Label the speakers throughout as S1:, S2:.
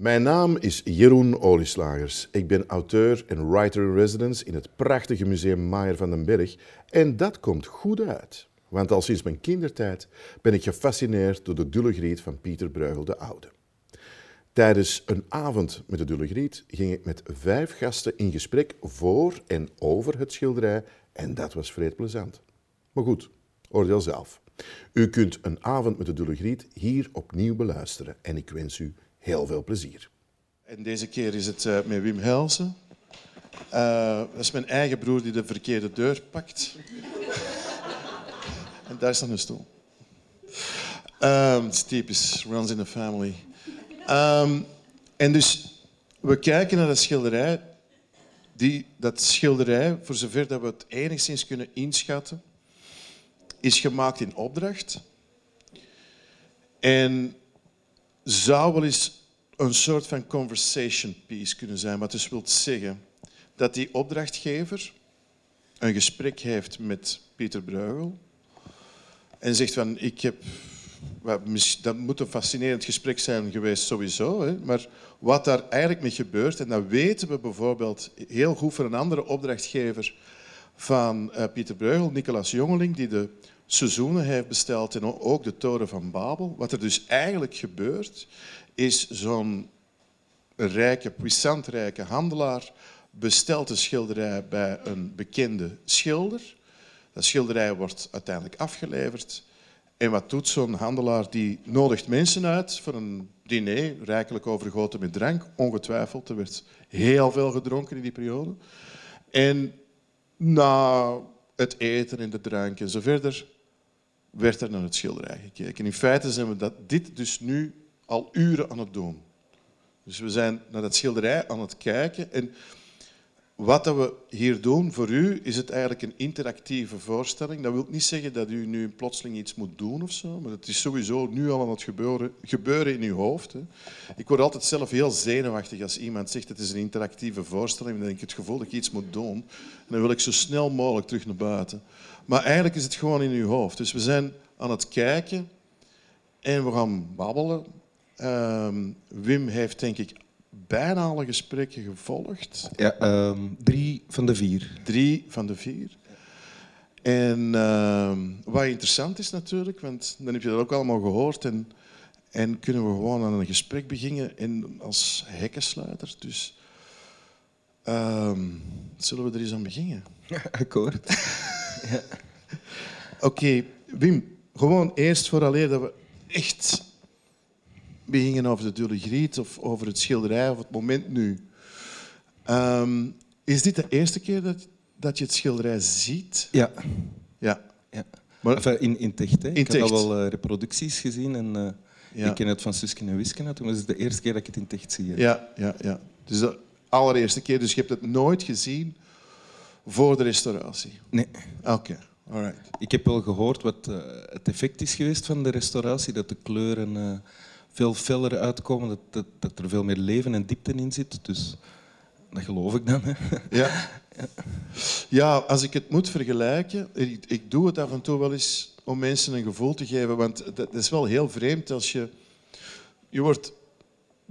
S1: Mijn naam is Jeroen Olieslagers. Ik ben auteur en writer-in-residence in het prachtige museum Maier van den Berg. En dat komt goed uit. Want al sinds mijn kindertijd ben ik gefascineerd door de Dulle Griet van Pieter Bruegel de Oude. Tijdens een avond met de Dulle Griet ging ik met vijf gasten in gesprek voor en over het schilderij en dat was vreed plezant. Maar goed, oordeel zelf. U kunt een avond met de Dulle Griet hier opnieuw beluisteren en ik wens u heel veel plezier.
S2: En deze keer is het uh, met Wim Helsen. Uh, dat is mijn eigen broer die de verkeerde deur pakt. en daar staat een stoel. Um, het is typisch, runs in the family. Um, en dus, we kijken naar dat schilderij. Die, dat schilderij, voor zover dat we het enigszins kunnen inschatten, is gemaakt in opdracht. En zou wel eens een soort van conversation piece kunnen zijn. Wat dus wil zeggen dat die opdrachtgever een gesprek heeft met Pieter Bruegel en zegt van ik heb dat moet een fascinerend gesprek zijn geweest sowieso, hè? maar wat daar eigenlijk mee gebeurt, en dat weten we bijvoorbeeld heel goed van een andere opdrachtgever van uh, Pieter Bruegel, Nicolas Jongeling, die de seizoenen heeft besteld en ook de toren van Babel. Wat er dus eigenlijk gebeurt, is zo'n rijke, puissant rijke handelaar bestelt een schilderij bij een bekende schilder. Dat schilderij wordt uiteindelijk afgeleverd. En wat doet zo'n handelaar? Die nodigt mensen uit voor een diner, rijkelijk overgoten met drank, ongetwijfeld. Er werd heel veel gedronken in die periode. En na het eten en de drank en zo verder werd er naar het schilderij gekeken. In feite zijn we dat, dit dus nu al uren aan het doen. Dus we zijn naar dat schilderij aan het kijken. En wat we hier doen voor u, is het eigenlijk een interactieve voorstelling. Dat wil niet zeggen dat u nu plotseling iets moet doen of zo, maar het is sowieso nu al aan het gebeuren, gebeuren in uw hoofd. Hè. Ik word altijd zelf heel zenuwachtig als iemand zegt het is een interactieve voorstelling. Dan heb ik het gevoel dat ik iets moet doen. En dan wil ik zo snel mogelijk terug naar buiten. Maar eigenlijk is het gewoon in uw hoofd. Dus we zijn aan het kijken en we gaan babbelen. Um, Wim heeft denk ik bijna alle gesprekken gevolgd.
S3: Ja, um, drie van de vier.
S2: Drie van de vier. En uh, wat interessant is natuurlijk, want dan heb je dat ook allemaal gehoord en, en kunnen we gewoon aan een gesprek beginnen en als hekkensluiter. Dus zullen we er eens aan beginnen?
S3: Akkoord.
S2: Ja. Oké, okay, Wim, gewoon eerst vooraleer dat we echt beginnen over de Dulle Griet of over het schilderij of het moment nu. Um, is dit de eerste keer dat, dat je het schilderij ziet?
S3: Ja.
S2: Ja.
S3: ja. Maar, enfin, in, in Techt. Hè. In ik heb al wel uh, reproducties gezien en uh, ja. ik ken het van Susken en Wisken. Maar het is de eerste keer dat ik het in Techt zie. Hè.
S2: Ja, ja, ja. Dus de allereerste keer. Dus je hebt het nooit gezien voor de restauratie?
S3: Nee.
S2: Oké. Okay. Alright.
S3: Ik heb wel gehoord wat uh, het effect is geweest van de restauratie, dat de kleuren veel feller uitkomen, dat, dat, dat, er veel meer leven en diepte in zit. Dus dat geloof ik dan. Hè.
S2: Ja. ja, als ik het moet vergelijken, ik, ik doe het af en toe wel eens om mensen een gevoel te geven, want dat is wel heel vreemd als je... Je wordt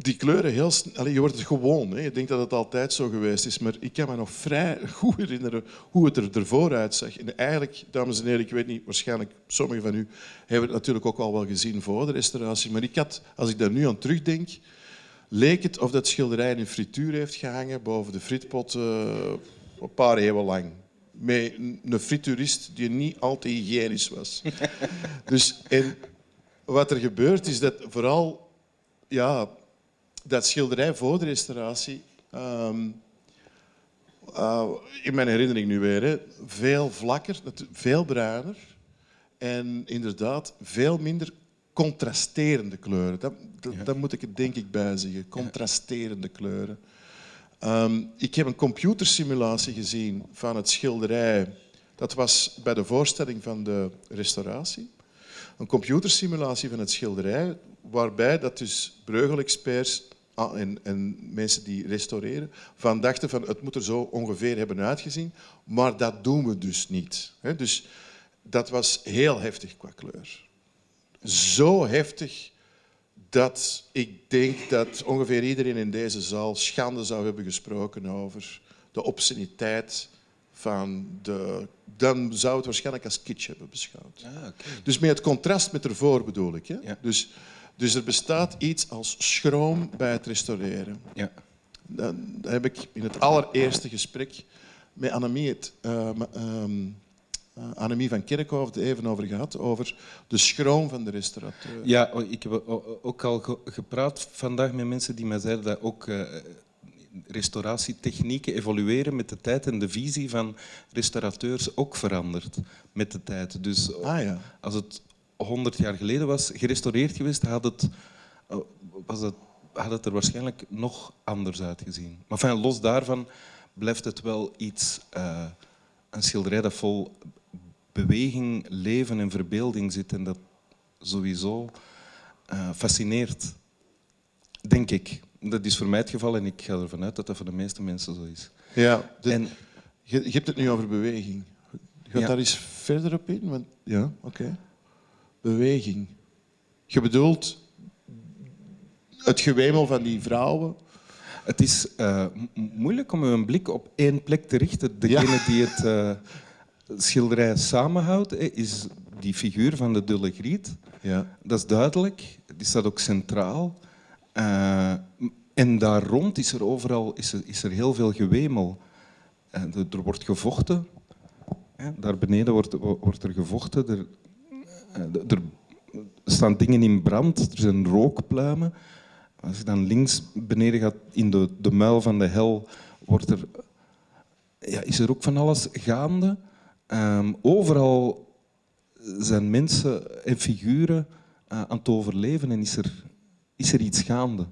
S2: die kleuren heel snel... Je wordt het gewoon. Hè. Je denkt dat het altijd zo geweest is. Maar ik kan me nog vrij goed herinneren hoe het er ervoor uitzag. En eigenlijk, dames en heren, ik weet niet, waarschijnlijk sommigen van u hebben het natuurlijk ook al wel gezien voor de restauratie. Maar ik had, als ik daar nu aan terugdenk, leek het of dat schilderij in een frituur heeft gehangen boven de frietpot uh, een paar eeuwen lang. Met een frituurist die niet al te hygiënisch was. dus, en wat er gebeurt is dat vooral ja, dat schilderij voor de restauratie, um, uh, in mijn herinnering nu weer, hè, veel vlakker, veel bruiner en inderdaad veel minder contrasterende kleuren. Dat, dat, ja. dat moet ik er denk ik bij zeggen. Contrasterende kleuren. Um, ik heb een computersimulatie gezien van het schilderij. Dat was bij de voorstelling van de restauratie. Een computersimulatie van het schilderij, waarbij dat dus Breugel-experts en, en, mensen die restaureren, van dachten van het moet er zo ongeveer hebben uitgezien, maar dat doen we dus niet. Dus dat was heel heftig qua kleur. Zo heftig dat ik denk dat ongeveer iedereen in deze zaal schande zou hebben gesproken over de obsceniteit van de... Dan zou het waarschijnlijk als kitsch hebben beschouwd.
S3: Ah.
S2: Dus met het contrast met ervoor bedoel ik. Hè?
S3: Ja.
S2: Dus, dus er bestaat iets als schroom bij het restaureren.
S3: Ja.
S2: Dan heb ik in het allereerste gesprek met Annemie, het, eh, ma- ehm, eh, Annemie van Kerkhoven het even over gehad, over de schroom van de restaurateur.
S3: Ja, ik heb ook al ge- gepraat vandaag met mensen die mij zeiden dat ook eh, restauratietechnieken evolueren met de tijd en de visie van restaurateurs ook verandert met de tijd. Dus
S2: Ah ja.
S3: als het 100 jaar geleden was gerestaureerd geweest, had het, eh, was het, had het er waarschijnlijk nog anders uitgezien. Maar enfin, los daarvan blijft het wel iets, eh, een schilderij dat vol beweging, leven en verbeelding zit en dat sowieso eh, fascineert, denk ik. Dat is voor mij het geval en ik ga ervan uit dat dat voor de meeste mensen zo is.
S2: ja
S3: En
S2: je, je hebt het nu over beweging. Gaat
S3: Ja.
S2: daar eens verder op in? Want, ja, oké. Beweging. Je bedoelt het gewemel van die vrouwen?
S3: Het is eh, moeilijk om een blik op één plek te richten. Degene die het eh, schilderij samenhoudt, eh, is die figuur van de Dulle Griet.
S2: Ja.
S3: Dat is duidelijk. Die staat ook centraal. En daar rond is er overal is er, is er heel veel gewemel. Er, wordt gevochten. Daar beneden wordt, wordt er gevochten. Er, er staan dingen in brand. Er zijn rookpluimen. Als je dan links beneden gaat in de, de muil van de hel, wordt er, ja, is er ook van alles gaande. Ehm, overal zijn mensen en figuren eh, aan het overleven en is er, is er iets gaande.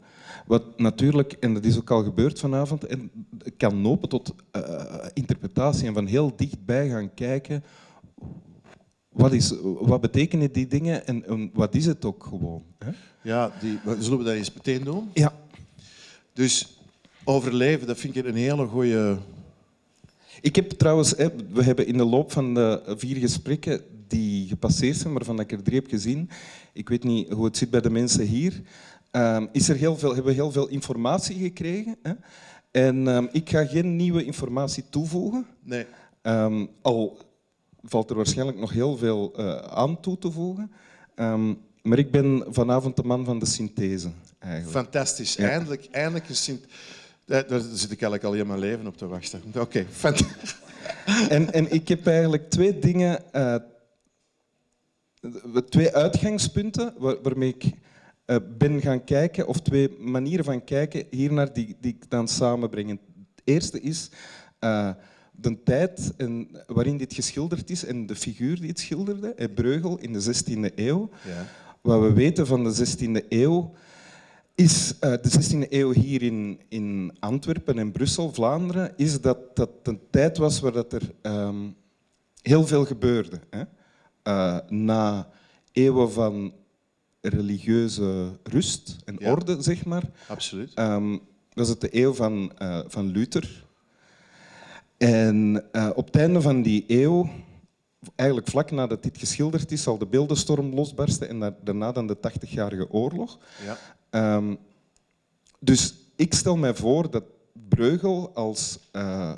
S3: Wat natuurlijk, en dat is ook al gebeurd vanavond, en kan lopen tot eh, interpretatie en van heel dichtbij gaan kijken. Wat, is, wat betekenen die dingen en, en wat is het ook gewoon? Hè?
S2: Ja, die, zullen we dat eens meteen doen?
S3: Ja,
S2: Dus overleven, dat vind ik een hele goede.
S3: Ik heb trouwens, we hebben in de loop van de vier gesprekken die gepasseerd zijn, waarvan ik er drie heb gezien, ik weet niet hoe het zit bij de mensen hier, ehm, is er heel veel, hebben we heel veel informatie gekregen. Hè? En ehm, ik ga geen nieuwe informatie toevoegen.
S2: Nee.
S3: Ehm, al valt er waarschijnlijk nog heel veel eh, aan toe te voegen. Ehm, maar ik ben vanavond de man van de synthese, eigenlijk.
S2: Fantastisch.
S3: Ja.
S2: Eindelijk, eindelijk een Sint. Daar, daar zit ik eigenlijk al heel mijn leven op te wachten. Oké, fantastisch.
S3: En, en ik heb eigenlijk twee dingen, eh, twee uitgangspunten waar- waarmee ik eh, ben gaan kijken, of twee manieren van kijken hiernaar die, die ik dan samenbreng. Het eerste is eh, de tijd en, waarin dit geschilderd is en de figuur die het schilderde, eh, Breugel in de 16e eeuw.
S2: Ja.
S3: Wat we weten van de 16e eeuw is eh, de 16e eeuw hier in, in Antwerpen en Brussel, Vlaanderen, is dat dat een tijd was waar dat er ehm, heel veel gebeurde. Hè? Eh, na eeuwen van religieuze rust en
S2: Ja.
S3: orde, zeg maar,
S2: Absoluut.
S3: Ehm, was het de eeuw van, eh, van Luther. En eh, op het einde van die eeuw, eigenlijk vlak nadat dit geschilderd is, zal de beeldenstorm losbarsten en da- daarna dan de 80-jarige oorlog.
S2: Ja.
S3: Ehm, dus ik stel mij voor dat Breugel als eh,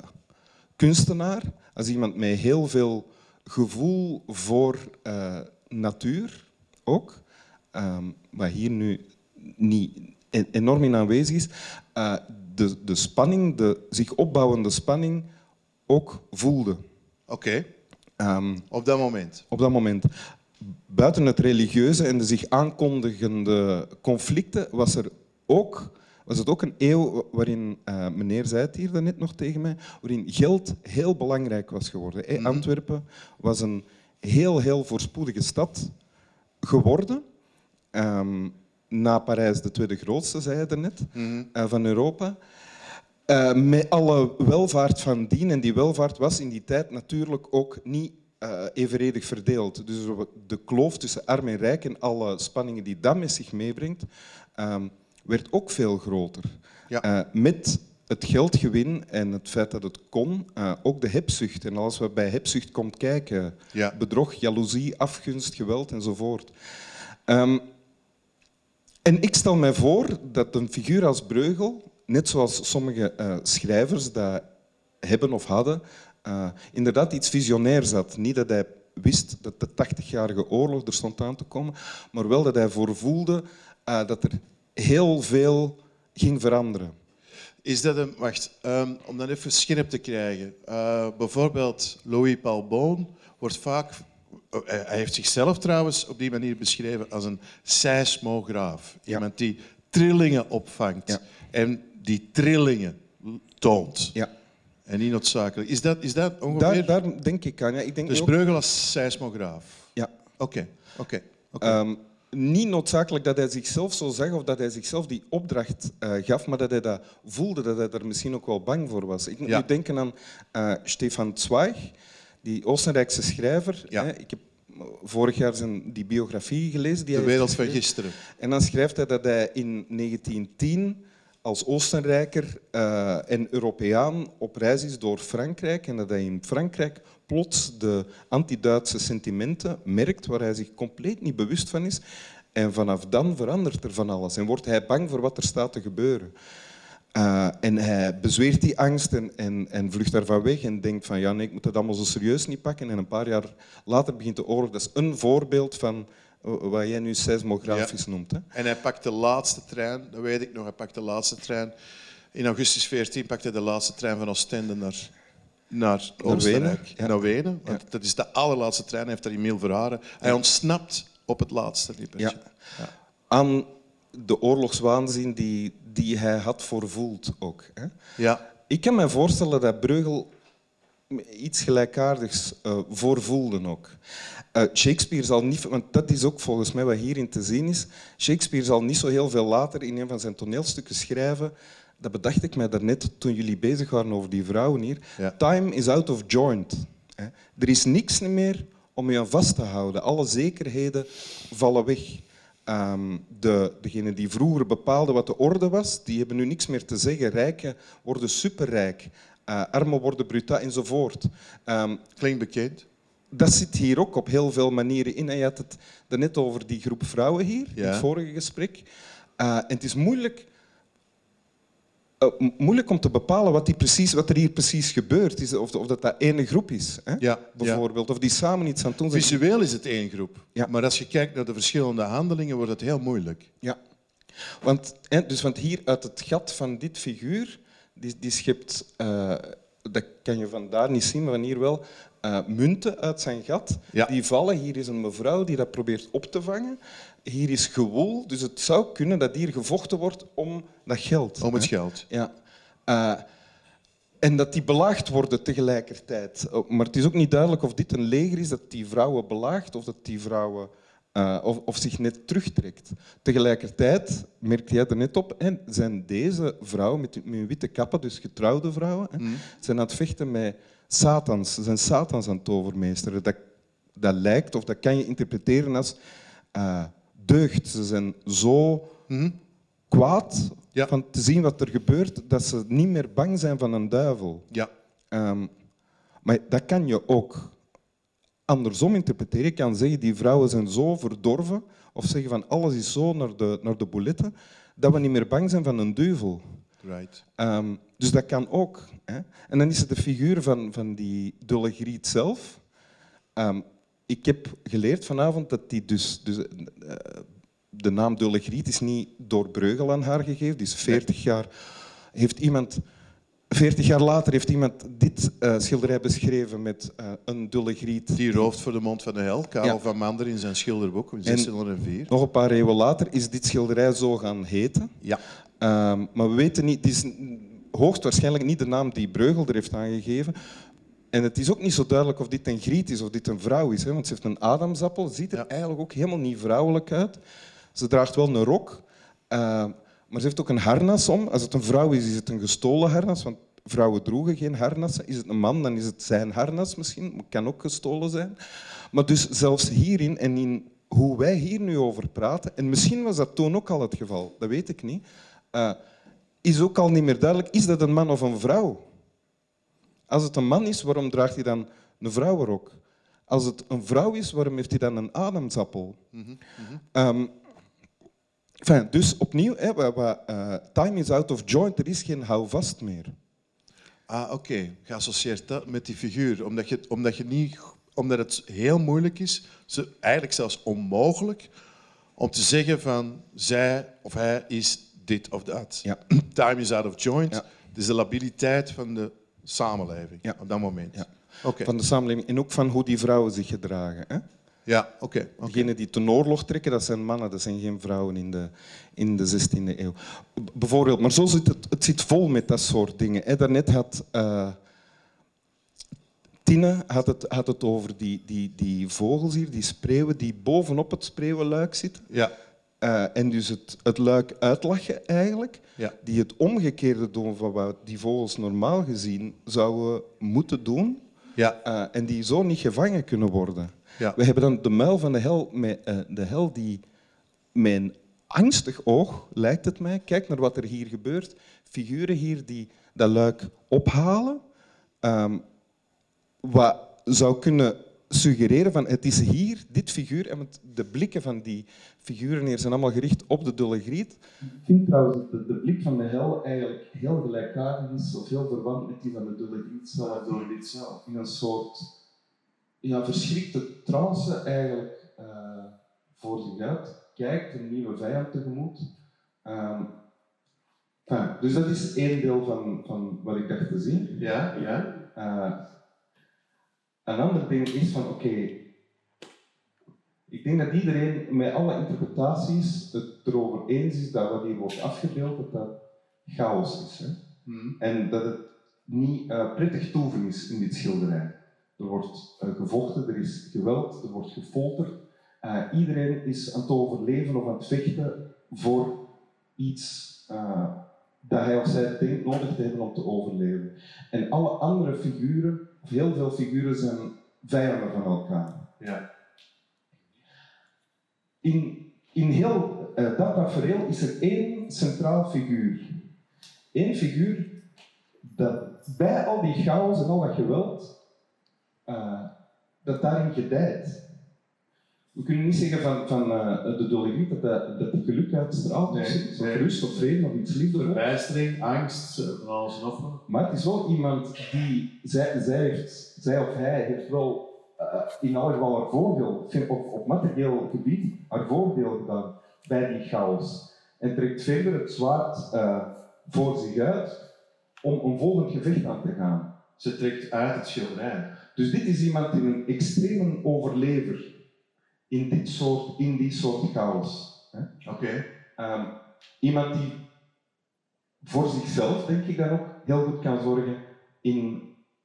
S3: kunstenaar, als iemand met heel veel gevoel voor eh, natuur ook, ehm, wat hier nu niet en- enorm in aanwezig is, de, de spanning, de zich opbouwende spanning ook voelde.
S2: Oké,
S3: Ehm,
S2: op dat moment.
S3: op dat moment. Buiten het religieuze en de zich aankondigende conflicten was, er ook, was het ook een eeuw waarin, eh, meneer zei het hier net nog tegen mij, waarin geld heel belangrijk was geworden. hè. Antwerpen was een heel, heel voorspoedige stad geworden. Ehm, na Parijs de tweede grootste, zei je er net, eh, van Europa. Eh, met alle welvaart van dien. En die welvaart was in die tijd natuurlijk ook niet eh, evenredig verdeeld. Dus de kloof tussen arm en rijk en alle spanningen die dat met zich meebrengt, ehm, werd ook veel groter.
S2: Ja.
S3: Eh, met het geldgewin en het feit dat het kon, ook de hebzucht. En alles wat bij hebzucht komt kijken,
S2: Ja.
S3: bedrog, jaloezie, afgunst, geweld enzovoort. Ehm, En ik stel mij voor dat een figuur als Breugel, net zoals sommige uh, schrijvers dat hebben of hadden, uh, inderdaad iets visionairs had. Niet dat hij wist dat de 80-jarige oorlog er stond aan te komen, maar wel dat hij voorvoelde uh, dat er heel veel ging veranderen.
S2: Is dat een... Wacht, um, om dat even scherp te krijgen. Bijvoorbeeld Louis Paul Boon wordt vaak... Hij heeft zichzelf trouwens op die manier beschreven als een seismograaf. Ja. Iemand die trillingen opvangt ja. en die trillingen toont. Ja. En niet noodzakelijk. Is dat, is dat ongeveer...
S3: Daar, daar denk ik aan. Ja. Ik denk
S2: dus Breugel als seismograaf?
S3: Ja.
S2: Oké, oké.
S3: Ehm, niet noodzakelijk dat hij zichzelf zo zag of dat hij zichzelf die opdracht uh, gaf, maar dat hij dat voelde, dat hij er misschien ook wel bang voor was. Ik moet ja. nu denken aan uh, Stefan Zweig, die Oostenrijkse schrijver.
S2: Ja.
S3: Hè. Ik heb vorig jaar zijn die biografie gelezen. Die
S2: de wereld van gisteren.
S3: En dan schrijft hij dat hij in 1910 als Oostenrijker uh, en Europeaan op reis is door Frankrijk en dat hij in Frankrijk plots de anti-Duitse sentimenten merkt waar hij zich compleet niet bewust van is. En vanaf dan verandert er van alles en wordt hij bang voor wat er staat te gebeuren. Uh, en hij bezweert die angst en, en, en vlucht daarvan weg en denkt van ja, nee, ik moet dat allemaal zo serieus niet pakken. En een paar jaar later begint de oorlog. Dat is een voorbeeld van wat jij nu seismografisch ja. noemt. Hè?
S2: En hij pakt de laatste trein, dat weet ik nog, hij pakt de laatste trein. In augustus 14 pakte hij de laatste trein van Oostende naar, naar Oostenrijk. Ja. Naar Wenen, want dat is de allerlaatste trein, hij heeft daar Emile Verharen. Hij ontsnapt op het laatste
S3: Ja. Aan de oorlogswaanzin die, die hij had voorvoeld ook. Hè?
S2: Ja.
S3: Ik kan me voorstellen dat Breugel iets gelijkaardigs uh, voorvoelde ook. Uh, Shakespeare zal niet, want dat is ook volgens mij wat hierin te zien is. Shakespeare zal niet zo heel veel later in een van zijn toneelstukken schrijven. Dat bedacht ik mij daarnet toen jullie bezig waren over die vrouwen hier.
S2: Ja.
S3: Time is out of joint. Er is niks meer om je aan vast te houden. Alle zekerheden vallen weg. Um, de, degenen die vroeger bepaalden wat de orde was, die hebben nu niks meer te zeggen. Rijken worden superrijk, uh, armen worden brutaal enzovoort. Um,
S2: Klinkt bekend
S3: dat zit hier ook op heel veel manieren in. En je had het net over die groep vrouwen hier, in het vorige gesprek. Uh, en het is moeilijk, uh, moeilijk om te bepalen wat, die precies, wat er hier precies gebeurt. Is, of, of dat dat ene groep is, hè?
S2: Ja,
S3: bijvoorbeeld.
S2: Ja.
S3: Of die samen iets aan het doen
S2: zijn. Visueel is het één groep. Ja. Maar als je kijkt naar de verschillende handelingen, wordt het heel moeilijk.
S3: Ja. Want, dus, want hier uit het gat van dit figuur, die, die schept... Uh, dat kan je vandaar niet zien, maar van hier wel, uh, munten uit zijn gat.
S2: Ja.
S3: Die vallen. Hier is een mevrouw die dat probeert op te vangen. Hier is gewoel, dus het zou kunnen dat hier gevochten wordt om dat geld.
S2: Om het geld.
S3: Ja. Uh, en dat die belaagd worden tegelijkertijd. Oh, maar het is ook niet duidelijk of dit een leger is dat die vrouwen belaagt of dat die vrouwen uh, of, of, zich net terugtrekt. Tegelijkertijd, merkte jij er net op, en zijn deze vrouwen met hun witte kappen, dus getrouwde vrouwen, mm. zijn aan het vechten met Satans. Ze zijn Satans aan het. Dat, dat lijkt, of dat kan je interpreteren als uh, deugd. Ze zijn zo
S2: mm.
S3: kwaad
S2: ja.
S3: van te zien wat er gebeurt, dat ze niet meer bang zijn van een duivel.
S2: Ja.
S3: Um, maar dat kan je ook andersom interpreteren. Je kan zeggen, die vrouwen zijn zo verdorven, of zeggen van alles is zo naar de, naar de bouletten, dat we niet meer bang zijn van een duivel.
S2: Right.
S3: Um, dus dat kan ook. Hè. En dan is het de figuur van, van die Dulle Griet zelf. Um, ik heb geleerd vanavond dat die dus... dus uh, de naam Dulle Griet is niet door Breugel aan haar gegeven. Die is 40 jaar... Heeft iemand... 40 jaar later heeft iemand dit uh, schilderij beschreven met uh, een dulle griet.
S2: Die rooft voor de mond van de hel, Karel ja. van Mander in zijn schilderboek in 1604.
S3: nog een paar eeuwen later is dit schilderij zo gaan heten.
S2: Ja.
S3: Um, maar we weten niet, het is hoogstwaarschijnlijk niet de naam die Breugel er heeft aangegeven. En het is ook niet zo duidelijk of dit een griet is of dit een vrouw is. Hè? Want ze heeft een adamsappel, ziet er ja. eigenlijk ook helemaal niet vrouwelijk uit. Ze draagt wel een rok, uh, maar ze heeft ook een harnas om. Als het een vrouw is, is het een gestolen harnas. Want vrouwen droegen geen harnassen. Is het een man, dan is het zijn harnas misschien. Het kan ook gestolen zijn. Maar dus zelfs hierin en in hoe wij hier nu over praten, en misschien was dat toen ook al het geval, dat weet ik niet, uh, is ook al niet meer duidelijk, is dat een man of een vrouw? Als het een man is, waarom draagt hij dan een vrouwenrok? Als het een vrouw is, waarom heeft hij dan een ademsappel?
S2: Mm -hmm.
S3: um, Enfin, dus opnieuw, hè, eh, time is out of joint, er is geen houvast meer.
S2: Ah, oké. Geassocieerd dat met die figuur. Omdat, je, omdat, je niet, omdat het heel moeilijk is, ze- eigenlijk zelfs onmogelijk, om te zeggen van zij of hij is dit of dat.
S3: Ja.
S2: Time is out of joint.
S3: Ja.
S2: Het is de labiliteit van de samenleving
S3: Ja.
S2: op dat moment.
S3: Ja. Van de samenleving en ook van hoe die vrouwen zich gedragen. Hè?
S2: Ja, oké. oké.
S3: Degenen die ten oorlog trekken, dat zijn mannen, dat zijn geen vrouwen in de, in de 16e eeuw. B- bijvoorbeeld, maar zo zit het, het zit vol met dat soort dingen. Hè. Daarnet had eh, Tine had het, had het over die, die, die vogels hier, die spreeuwen, die bovenop het spreeuwenluik zitten.
S2: Ja,
S3: Eh, en dus het, het luik uitlachen eigenlijk,
S2: Ja.
S3: die het omgekeerde doen van wat die vogels normaal gezien zouden moeten doen.
S2: ja,
S3: Eh, en die zo niet gevangen kunnen worden.
S2: Ja.
S3: We hebben dan de muil van de hel, met, eh, de hel die een angstig oog, lijkt het mij, kijk naar wat er hier gebeurt. Figuren hier die dat luik ophalen. Ehm, wat zou kunnen suggereren van het is hier, dit figuur, en de blikken van die figuren hier zijn allemaal gericht op de Dulle Griet. Ik vind trouwens dat de, de blik van de hel eigenlijk heel gelijkaardig is, of heel verwant met die van de Dulle Griet zelf. Door dit zelf. In een soort ja, verschrikte trance eigenlijk eh, voor zich uit. Kijkt een nieuwe vijand tegemoet. Ehm, enfin, dus dat is één deel van, van wat ik dacht te zien.
S2: ja, ja.
S3: Eh, een ander ding is van, oké, ik denk dat iedereen met alle interpretaties het erover eens is dat wat hier wordt afgebeeld, dat dat chaos is. Hè?
S2: Hm.
S3: En dat het niet eh, prettig toeven is in dit schilderij. Er wordt eh, gevochten, er is geweld, er wordt gefolterd. Eh, iedereen is aan het overleven of aan het vechten voor iets dat hij of zij denkt nodig te hebben om te overleven. En alle andere figuren, heel veel figuren, zijn vijanden van elkaar.
S2: Ja.
S3: In, in heel eh, dat tafereel is er één centraal figuur. Eén figuur dat bij al die chaos en al dat geweld, eh, dat daarin gedijt. We kunnen niet zeggen van, van eh, de Dolly dat, dat, dat die geluk uitstraalt,
S2: Nee,
S3: of,
S2: nee.
S3: rust of vrede of iets liefdevols.
S2: Verbijstering, angst, eh, van alles en nog wat.
S3: Maar het is wel iemand die, zij, zij, heeft, zij of hij heeft wel eh, in alle geval haar voordeel, op, op materieel gebied, haar voordeel gedaan bij die chaos. En trekt verder het zwaard eh, voor zich uit om een volgend gevecht aan te gaan.
S2: Ze trekt uit het schilderij.
S3: Dus dit is iemand die een extreme overlever in, dit soort, in die soort chaos.
S2: Oké.
S3: Ehm, iemand die voor zichzelf, denk ik dan ook, heel goed kan zorgen in,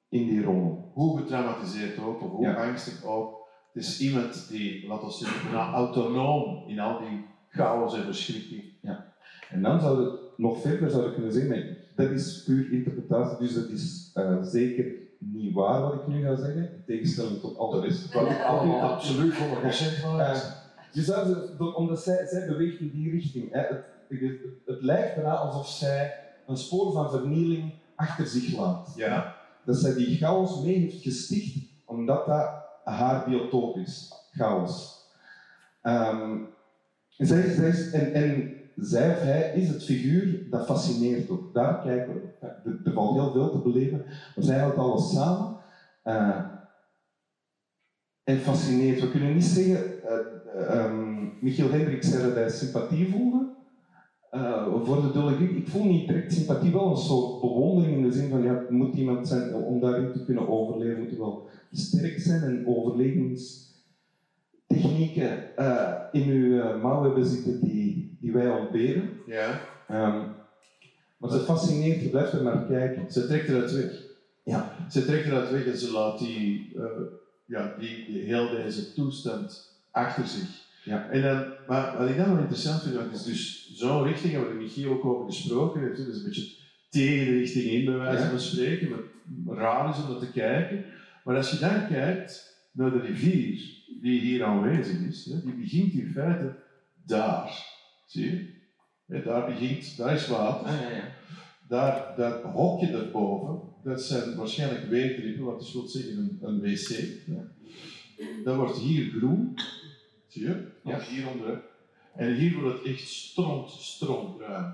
S3: in die rol.
S2: Hoe getraumatiseerd ook, of hoe
S3: Ja.
S2: angstig ook. Het is iemand die, laten we zeggen, autonoom in al die chaos en verschrikking.
S3: En dan zou het nog verder zouden kunnen zeggen, maar dat is puur interpretatie, dus dat is eh, zeker niet waar wat ik nu ga zeggen, in tegenstelling tot al de rest. Wat ik altijd
S2: absoluut 100% waar is.
S3: Je zou ze, door- omdat zij, zij beweegt in die richting. Hè. Het, het, het lijkt bijna alsof zij een spoor van vernieling achter zich laat.
S2: Ja.
S3: Dat zij die chaos mee heeft gesticht, omdat dat haar biotoop is. Chaos. Ehm, en, zij, zij is- en, en zij of hij is het figuur dat fascineert ook. Daar kijken we. Er, er valt heel veel te beleven, maar zij houdt alles samen. Eh, en fascineert. We kunnen niet zeggen, eh, ehm, Michiel Hendricks zei dat hij sympathie voelde eh, voor de Dulle. Ik voel niet direct sympathie, wel een soort bewondering in de zin van, ja, het moet iemand zijn, om daarin te kunnen overleven, moet er wel sterk zijn en eh, in uw eh, mouw hebben zitten die, die wij ontberen.
S2: ja.
S3: Ehm, maar ze fascineert, je blijft er naar kijken.
S2: Ze trekt eruit weg.
S3: Ja.
S2: Ze trekt eruit weg en ze laat die, eh, ja, die, die, heel deze toestand achter zich.
S3: Ja.
S2: En dan, maar wat ik dan wel interessant vind, het is dus zo'n richting, we Michiel ook over gesproken, het is een beetje tegen de richting in, bij wijze
S3: Ja.
S2: van spreken, maar raar is om dat te kijken. Maar als je dan kijkt naar de rivier die hier aanwezig is, hè, die begint in feite daar. Zie je? Daar begint, daar is water.
S3: Ah, ja, ja.
S2: Daar, dat hokje daarboven, dat zijn waarschijnlijk weegdrippen, wat dus wil zeggen een, een wc. Dat wordt hier groen, zie je?
S3: Ja.
S2: Hieronder. En hier wordt het echt stront, strontbruin.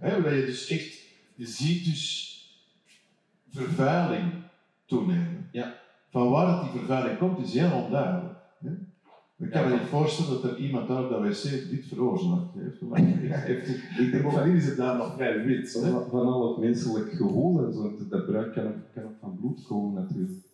S2: Waar je dus echt, je ziet dus vervuiling toenemen.
S3: Ja.
S2: Waar die vervuiling komt, is heel onduidelijk. Hè. Ik kan me niet voorstellen dat er iemand daar op dat wc dit veroorzaakt heeft. Ik denk bovendien is het daar nog vrij wit.
S3: Van, van al het menselijk gevoel en zo, dat bruik kan, ook- kan van bloed komen natuurlijk.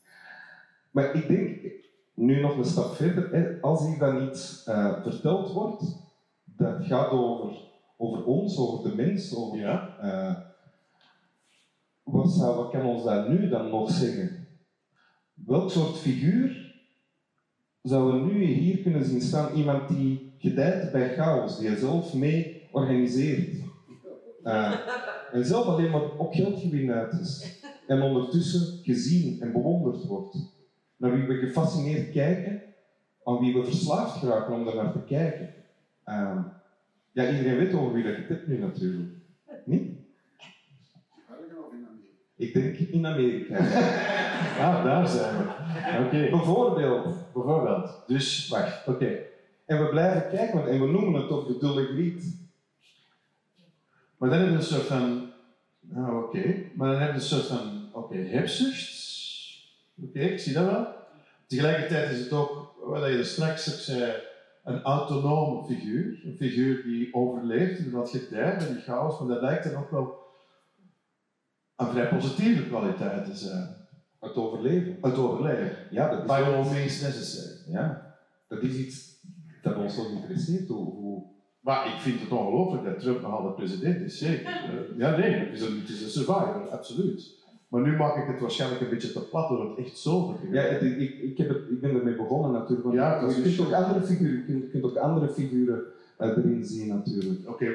S3: Maar ik denk, nu nog een stap verder, als hier dan iets eh, verteld wordt, dat gaat over, over ons, over de mens, over
S2: Ja.
S3: eh, wat, zou, wat kan ons dat nu dan nog zeggen? Welk soort figuur zouden we nu hier kunnen zien staan? Iemand die gedijt bij chaos, die zelf mee organiseert. Eh, en zelf alleen maar op geldgewin uit is. En ondertussen gezien en bewonderd wordt. Naar wie we gefascineerd kijken, aan wie we verslaafd geraken om daar naar te kijken. Eh, ja, iedereen weet over wie dat je het nu natuurlijk. Niet? Ik denk in Amerika.
S2: Ah, daar zijn we. Oké.
S3: Bijvoorbeeld.
S2: Bijvoorbeeld. Dus, wacht, oké.
S3: En we blijven kijken, en we noemen het toch de dulle griet.
S2: Maar dan heb je een soort van, nou oké, maar dan heb je een soort van, oké, hebzucht. Oké, ik zie dat wel. Tegelijkertijd is het ook, wat je er straks ook zei, een autonome figuur. Een figuur die overleeft en wat gedijt bij die chaos, maar dat lijkt dan ook wel een vrij positieve kwaliteit te zijn.
S3: Het overleven.
S2: Het overleven.
S3: Ja, dat is,
S2: By all means necessary.
S3: ja, dat is iets dat ons zo interesseert. Hoe, hoe,
S2: Maar ik vind het ongelooflijk dat Trump nog altijd president is, zeker. Eh, ja, nee, het is, een, het is een survivor, absoluut. Maar nu maak ik het waarschijnlijk een beetje te plat door het echt zo te
S3: ja, het- ik, ik, heb het, ik ben ermee begonnen natuurlijk. Want
S2: Ja,
S3: je kunt ook andere figuren, je kunt, kunt ook andere figuren eh, erin zien natuurlijk.
S2: Oké,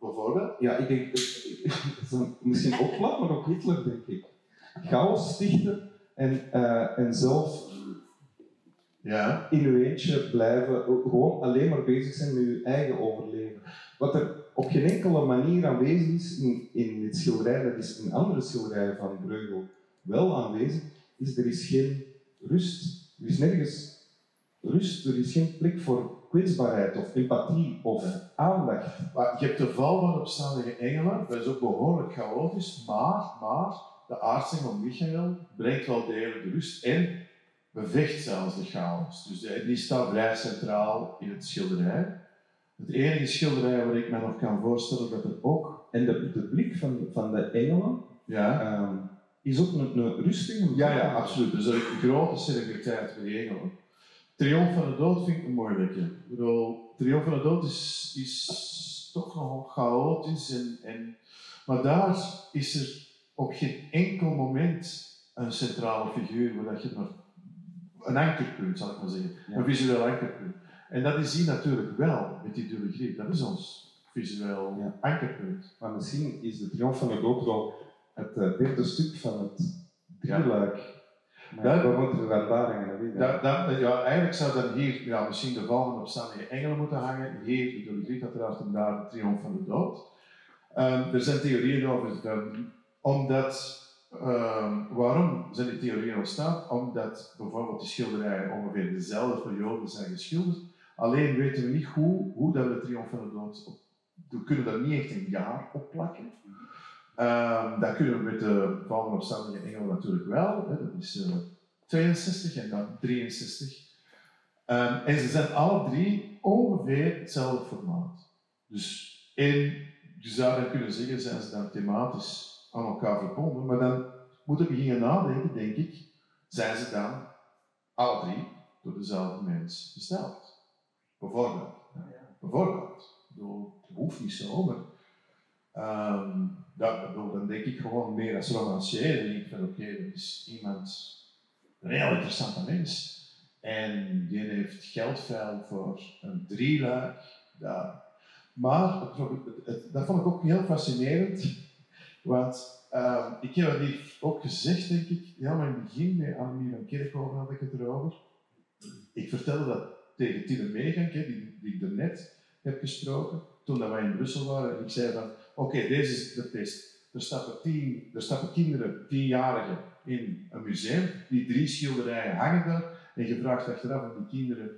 S2: bijvoorbeeld?
S3: Ja, ik denk, dat is een- misschien ook plat, maar ook Hitler denk ik. Chaos stichten en, eh, en zelf
S2: Ja.
S3: in uw eentje blijven, gewoon alleen maar bezig zijn met uw eigen overleven. Wat er op geen enkele manier aanwezig is in, in dit schilderij, dat is in andere schilderijen van Breugel wel aanwezig, is er is geen rust. Er is nergens rust, er is geen plek voor kwetsbaarheid of empathie of aandacht.
S2: Maar je hebt de val van opstandige engelen, dat is ook behoorlijk chaotisch, maar, maar de aardsengel Michael brengt wel degelijk de rust en bevecht zelfs de chaos. Dus die- staat vrij centraal in het schilderij. Het enige schilderij waar ik me nog kan voorstellen dat er ook...
S3: En de, de blik van, van de engelen
S2: Ja,
S3: ehm, is ook een, een rustige
S2: ja, ja absoluut. Dus een grote sereniteit bij die engelen. Triomf van de dood vind ik een moeilijke. Ik bedoel, Triomf van de dood is, is toch nogal chaotisch. En, en, maar daar is er op geen enkel moment een centrale figuur waar dat je nog een ankerpunt, zal ik maar zeggen.
S3: Ja.
S2: Een visueel ankerpunt. En dat is hier natuurlijk wel met die dubbele griep. Dat is ons visueel
S3: Ja.
S2: ankerpunt.
S3: Maar misschien is de triomf van de dood wel het eh, derde stuk van het drieluik. Moeten we dan dat
S2: Da, da- ja, eigenlijk zou dan hier ja, misschien de van opstandige engelen moeten hangen. Hier de griep uiteraard en daar de triomf van de dood. Ehm, er zijn theorieën over, ehm, omdat, ehm, waarom zijn die theorieën ontstaan? Omdat bijvoorbeeld die schilderijen ongeveer dezelfde periode zijn geschilderd. Alleen weten we niet hoe, hoe dat we de triomf van de dood op, we kunnen daar niet echt een jaar op plakken. Ehm, dat kunnen we met de val van opstandige engelen natuurlijk wel. Hè. Dat is eh, 62 en dan 63. Ehm, en ze zijn alle drie ongeveer hetzelfde formaat. Dus je zou dan kunnen zeggen, zijn ze dan thematisch aan elkaar verbonden, maar dan moeten we beginnen nadenken, denk ik, zijn ze dan alle drie door dezelfde mens gesteld? Bijvoorbeeld. Bijvoorbeeld. Ik bedoel, het hoeft niet zo, maar ehm, dat, bedoel, dan denk ik gewoon meer als romancier. Dan denk ik van oké, dat is iemand, een heel interessante mens. En die heeft geld voor een drieluik. daar. Maar dat vond ik ook heel fascinerend. Want ehm, ik heb het hier ook gezegd, denk ik, helemaal in het begin met Annemie van Kerkhoven had ik het erover. Ik vertelde dat tegen Tine Meegank, die, die ik daarnet heb gesproken, toen dat wij in Brussel waren. En ik zei van, oké, deze is de test. Er stappen, tien, er stappen kinderen, tienjarigen, in een museum. Die drie schilderijen hangen daar. En je vraagt achteraf aan die kinderen,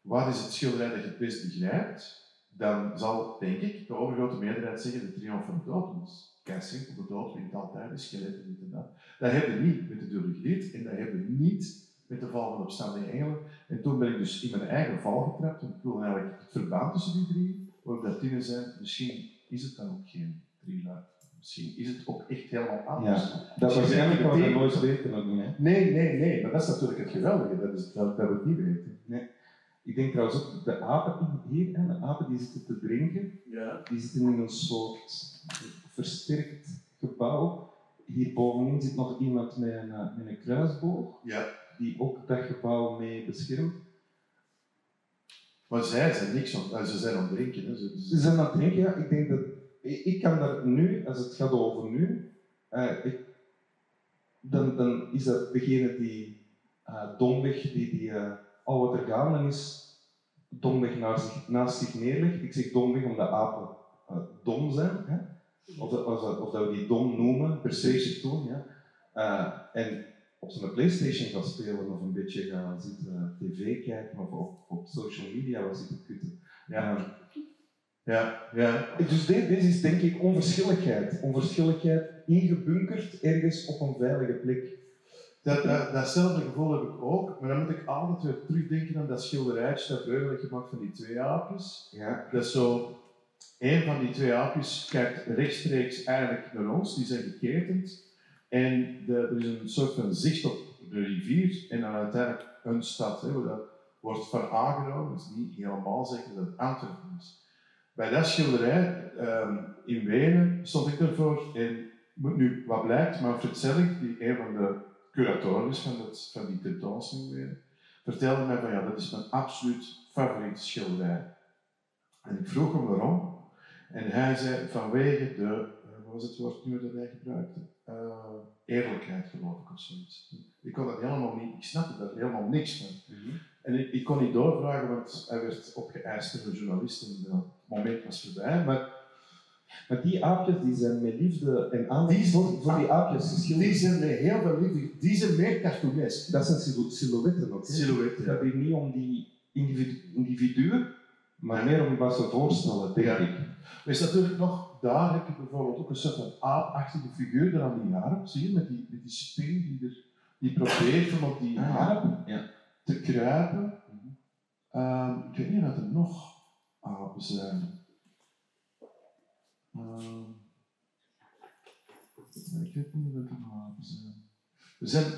S2: wat is het schilderij dat je het best begrijpt? dan zal, denk ik, de overgrote meerderheid zeggen de triomf van de dood. Dus kei simpel, de dood wint altijd, de skeletten dit en dat. Dat hebben we niet met de duurde en dat hebben we niet met de val van opstanding engelen. En toen ben ik dus in mijn eigen val getrapt, want ik wil eigenlijk het verband tussen die drie, waar dat dingen zijn, misschien is het dan ook geen drieluik. Misschien is het ook echt helemaal anders.
S3: Ja, dat waarschijnlijk
S2: die
S3: we nooit weten niet. Hè.
S2: Nee, nee, nee, maar dat is natuurlijk het geweldige, dat, is, dat, dat we het niet weten.
S3: Ik denk trouwens ook, de apen hier, hè, de apen die zitten te drinken,
S2: Ja.
S3: die zitten in een soort versterkt gebouw. Hier bovenin zit nog iemand met een, eh, met een kruisboog,
S2: ja.
S3: die ook dat gebouw mee beschermt.
S2: Maar zij zijn niks aan, eh, ze zijn aan het drinken. Hè. Ze,
S3: zijn aan het drinken, ja. Ik denk dat... Ik kan daar nu, als het gaat over nu, eh, dan, dan is dat degene die eh, domweg, die, die eh, al wat is, domweg naar zich, naast zich neerlegt. Ik zeg domweg omdat apen dom zijn, hè? Of, dat, of, dat, we die dom noemen, per se. Ja? En op zijn Playstation gaan spelen of een beetje gaan zitten tv kijken of op, op social media gaan zitten kutten.
S2: Ja. Ja, ja.
S3: dus dit, dit is denk ik onverschilligheid. Onverschilligheid ingebunkerd ergens op een veilige plek.
S2: Dat, dat, datzelfde gevoel heb ik ook, maar dan moet ik altijd weer terugdenken aan dat schilderijtje dat Breugel heeft gemaakt van die twee aapjes.
S3: Ja.
S2: Dat is zo, een van die twee aapjes kijkt rechtstreeks eigenlijk naar ons, die zijn geketend. En er is een soort van zicht op de rivier en dan uiteindelijk een stad, hè, dat wordt van aangenomen. Het is niet helemaal zeker dat het Antwerpen is. Bij dat schilderij ehm, in Wenen stond ik ervoor en nu, wat blijkt, Manfred Zellig, die een van de curatoren is van, het, van die tentoonstelling in Wenen, vertelde mij van ja, dat is mijn absoluut favoriete schilderij. En ik vroeg hem waarom. En hij zei vanwege de, eh, wat was het woord nu dat hij gebruikte? Eh, eerlijkheid geloof ik of zoiets. Ik kon dat helemaal niet, ik snapte daar helemaal niks van. En ik, ik kon niet doorvragen, want hij werd opgeëist door een journalist en het moment was voorbij. Maar
S3: Maar die aapjes die zijn met liefde en aandacht
S2: Die-
S3: voor, voor die aapjes geschilderd.
S2: die zijn met heel veel liefde, die zijn meer cartoonesk.
S3: Dat zijn sil- silhouetten ook. hè.
S2: Silhouetten,
S3: Het gaat hier niet om die individu individuen, maar meer om wat ze voorstellen, denk
S2: Ja.
S3: ik.
S2: Er is natuurlijk nog, daar heb je bijvoorbeeld ook een soort van aapachtige figuur er aan die harp, zie je, met die, met die spin die, er, die probeert om op die
S3: Ah,
S2: harp
S3: ja.
S2: te kruipen. Ehm, ik weet niet of er nog apen zijn. Ehm, ik weet niet of er nog apen zijn. Er zijn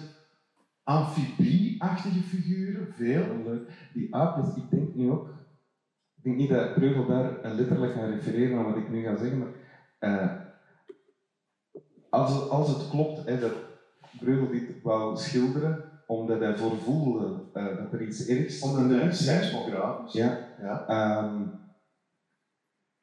S2: amfibie-achtige figuren, veel.
S3: Leuk. Die aapjes, ik denk nu ook, denk niet dat Breugel daar eh, letterlijk gaat refereren aan wat ik nu ga zeggen, maar eh, als, het, als het klopt hè, dat Breugel dit wou schilderen, omdat hij voorvoelde eh, dat er iets ergs
S2: Onder de is.
S3: Ja.
S2: ja.
S3: Ehm,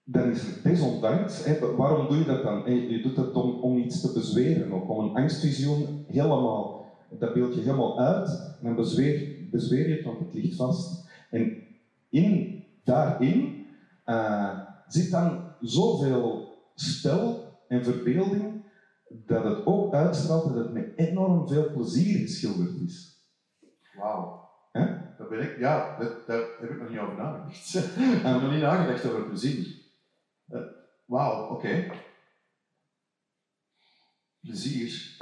S3: dan is het desondanks, hè, waarom doe je dat dan? Je doet dat om, om iets te bezweren, ook, om een angstvisioen helemaal, dat beeld je helemaal uit, en dan bezweer, bezweer je het, want het ligt vast. En in, daarin eh, zit dan zoveel spel en verbeelding, dat het ook uitstraalt dat het met enorm veel plezier geschilderd is.
S2: Wauw.
S3: Hè?
S2: Dat ben ik, ja, dat, daar heb ik nog niet over nagedacht. ik heb nog niet nagedacht over plezier. Eh, Wauw, oké. Plezier.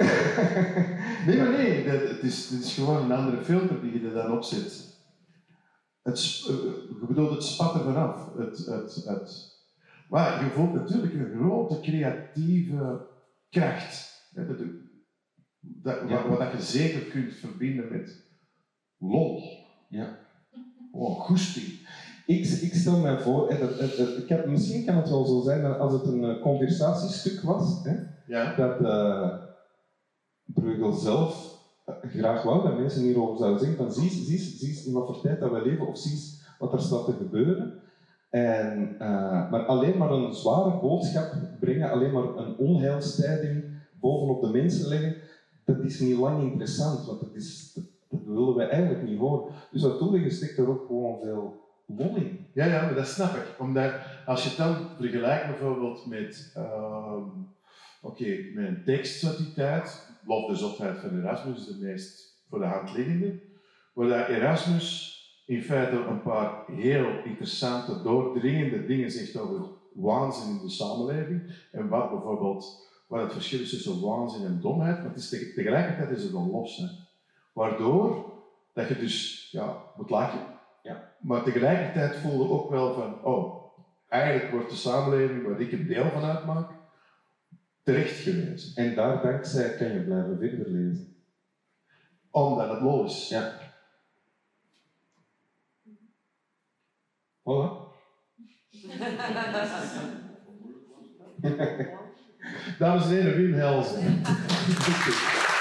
S2: nee, maar nee, dat, het, is, het is gewoon een andere filter die je er dan op zet. Het, sp- eh, je bedoelt het spat er vanaf. Het, het, het, maar je voelt natuurlijk een grote creatieve kracht. hè, dat, dat,
S3: Ja.
S2: wat, je zeker kunt verbinden met lol.
S3: Ja.
S2: Gewoon goesting.
S3: Ik, ik stel mij voor, hè, dat, dat, dat- ik heb, misschien kan het wel zo zijn dat als het een eh, conversatiestuk was, hè,
S2: Ja.
S3: dat eh Bruegel zelf eh, graag wou dat mensen hierover zouden zeggen van zie, zie, in wat voor tijd dat we leven of zie wat er staat te gebeuren. En, eh, maar alleen maar een zware boodschap brengen, alleen maar een onheilstijding bovenop de mensen leggen, dat is niet lang interessant, want dat, is, dat, dat willen wij eigenlijk niet horen. Dus natuurlijk steekt er ook gewoon veel lol in.
S2: Ja, ja, maar dat snap ik. Omdat als je het dan vergelijkt bijvoorbeeld met, ehm, oké, met een tekst uit die tijd, Lof de Zotheid van Erasmus is de meest voor de hand liggende, waar Erasmus in feite een paar heel interessante, doordringende dingen zegt over waanzin in de samenleving. En wat bijvoorbeeld, wat het verschil is tussen waanzin en domheid. Maar het is tegelijkertijd is het een los. Hè. Waardoor dat je dus ja, moet lachen. Ja. Maar tegelijkertijd voelde ook wel van, oh, eigenlijk wordt de samenleving waar ik een deel van uitmaak, terecht gewezen.
S4: En daar dankzij kan je blijven verder lezen.
S2: Omdat het lol is.
S4: Ja. Voilà.
S2: Dames en heren, Wim Helsen.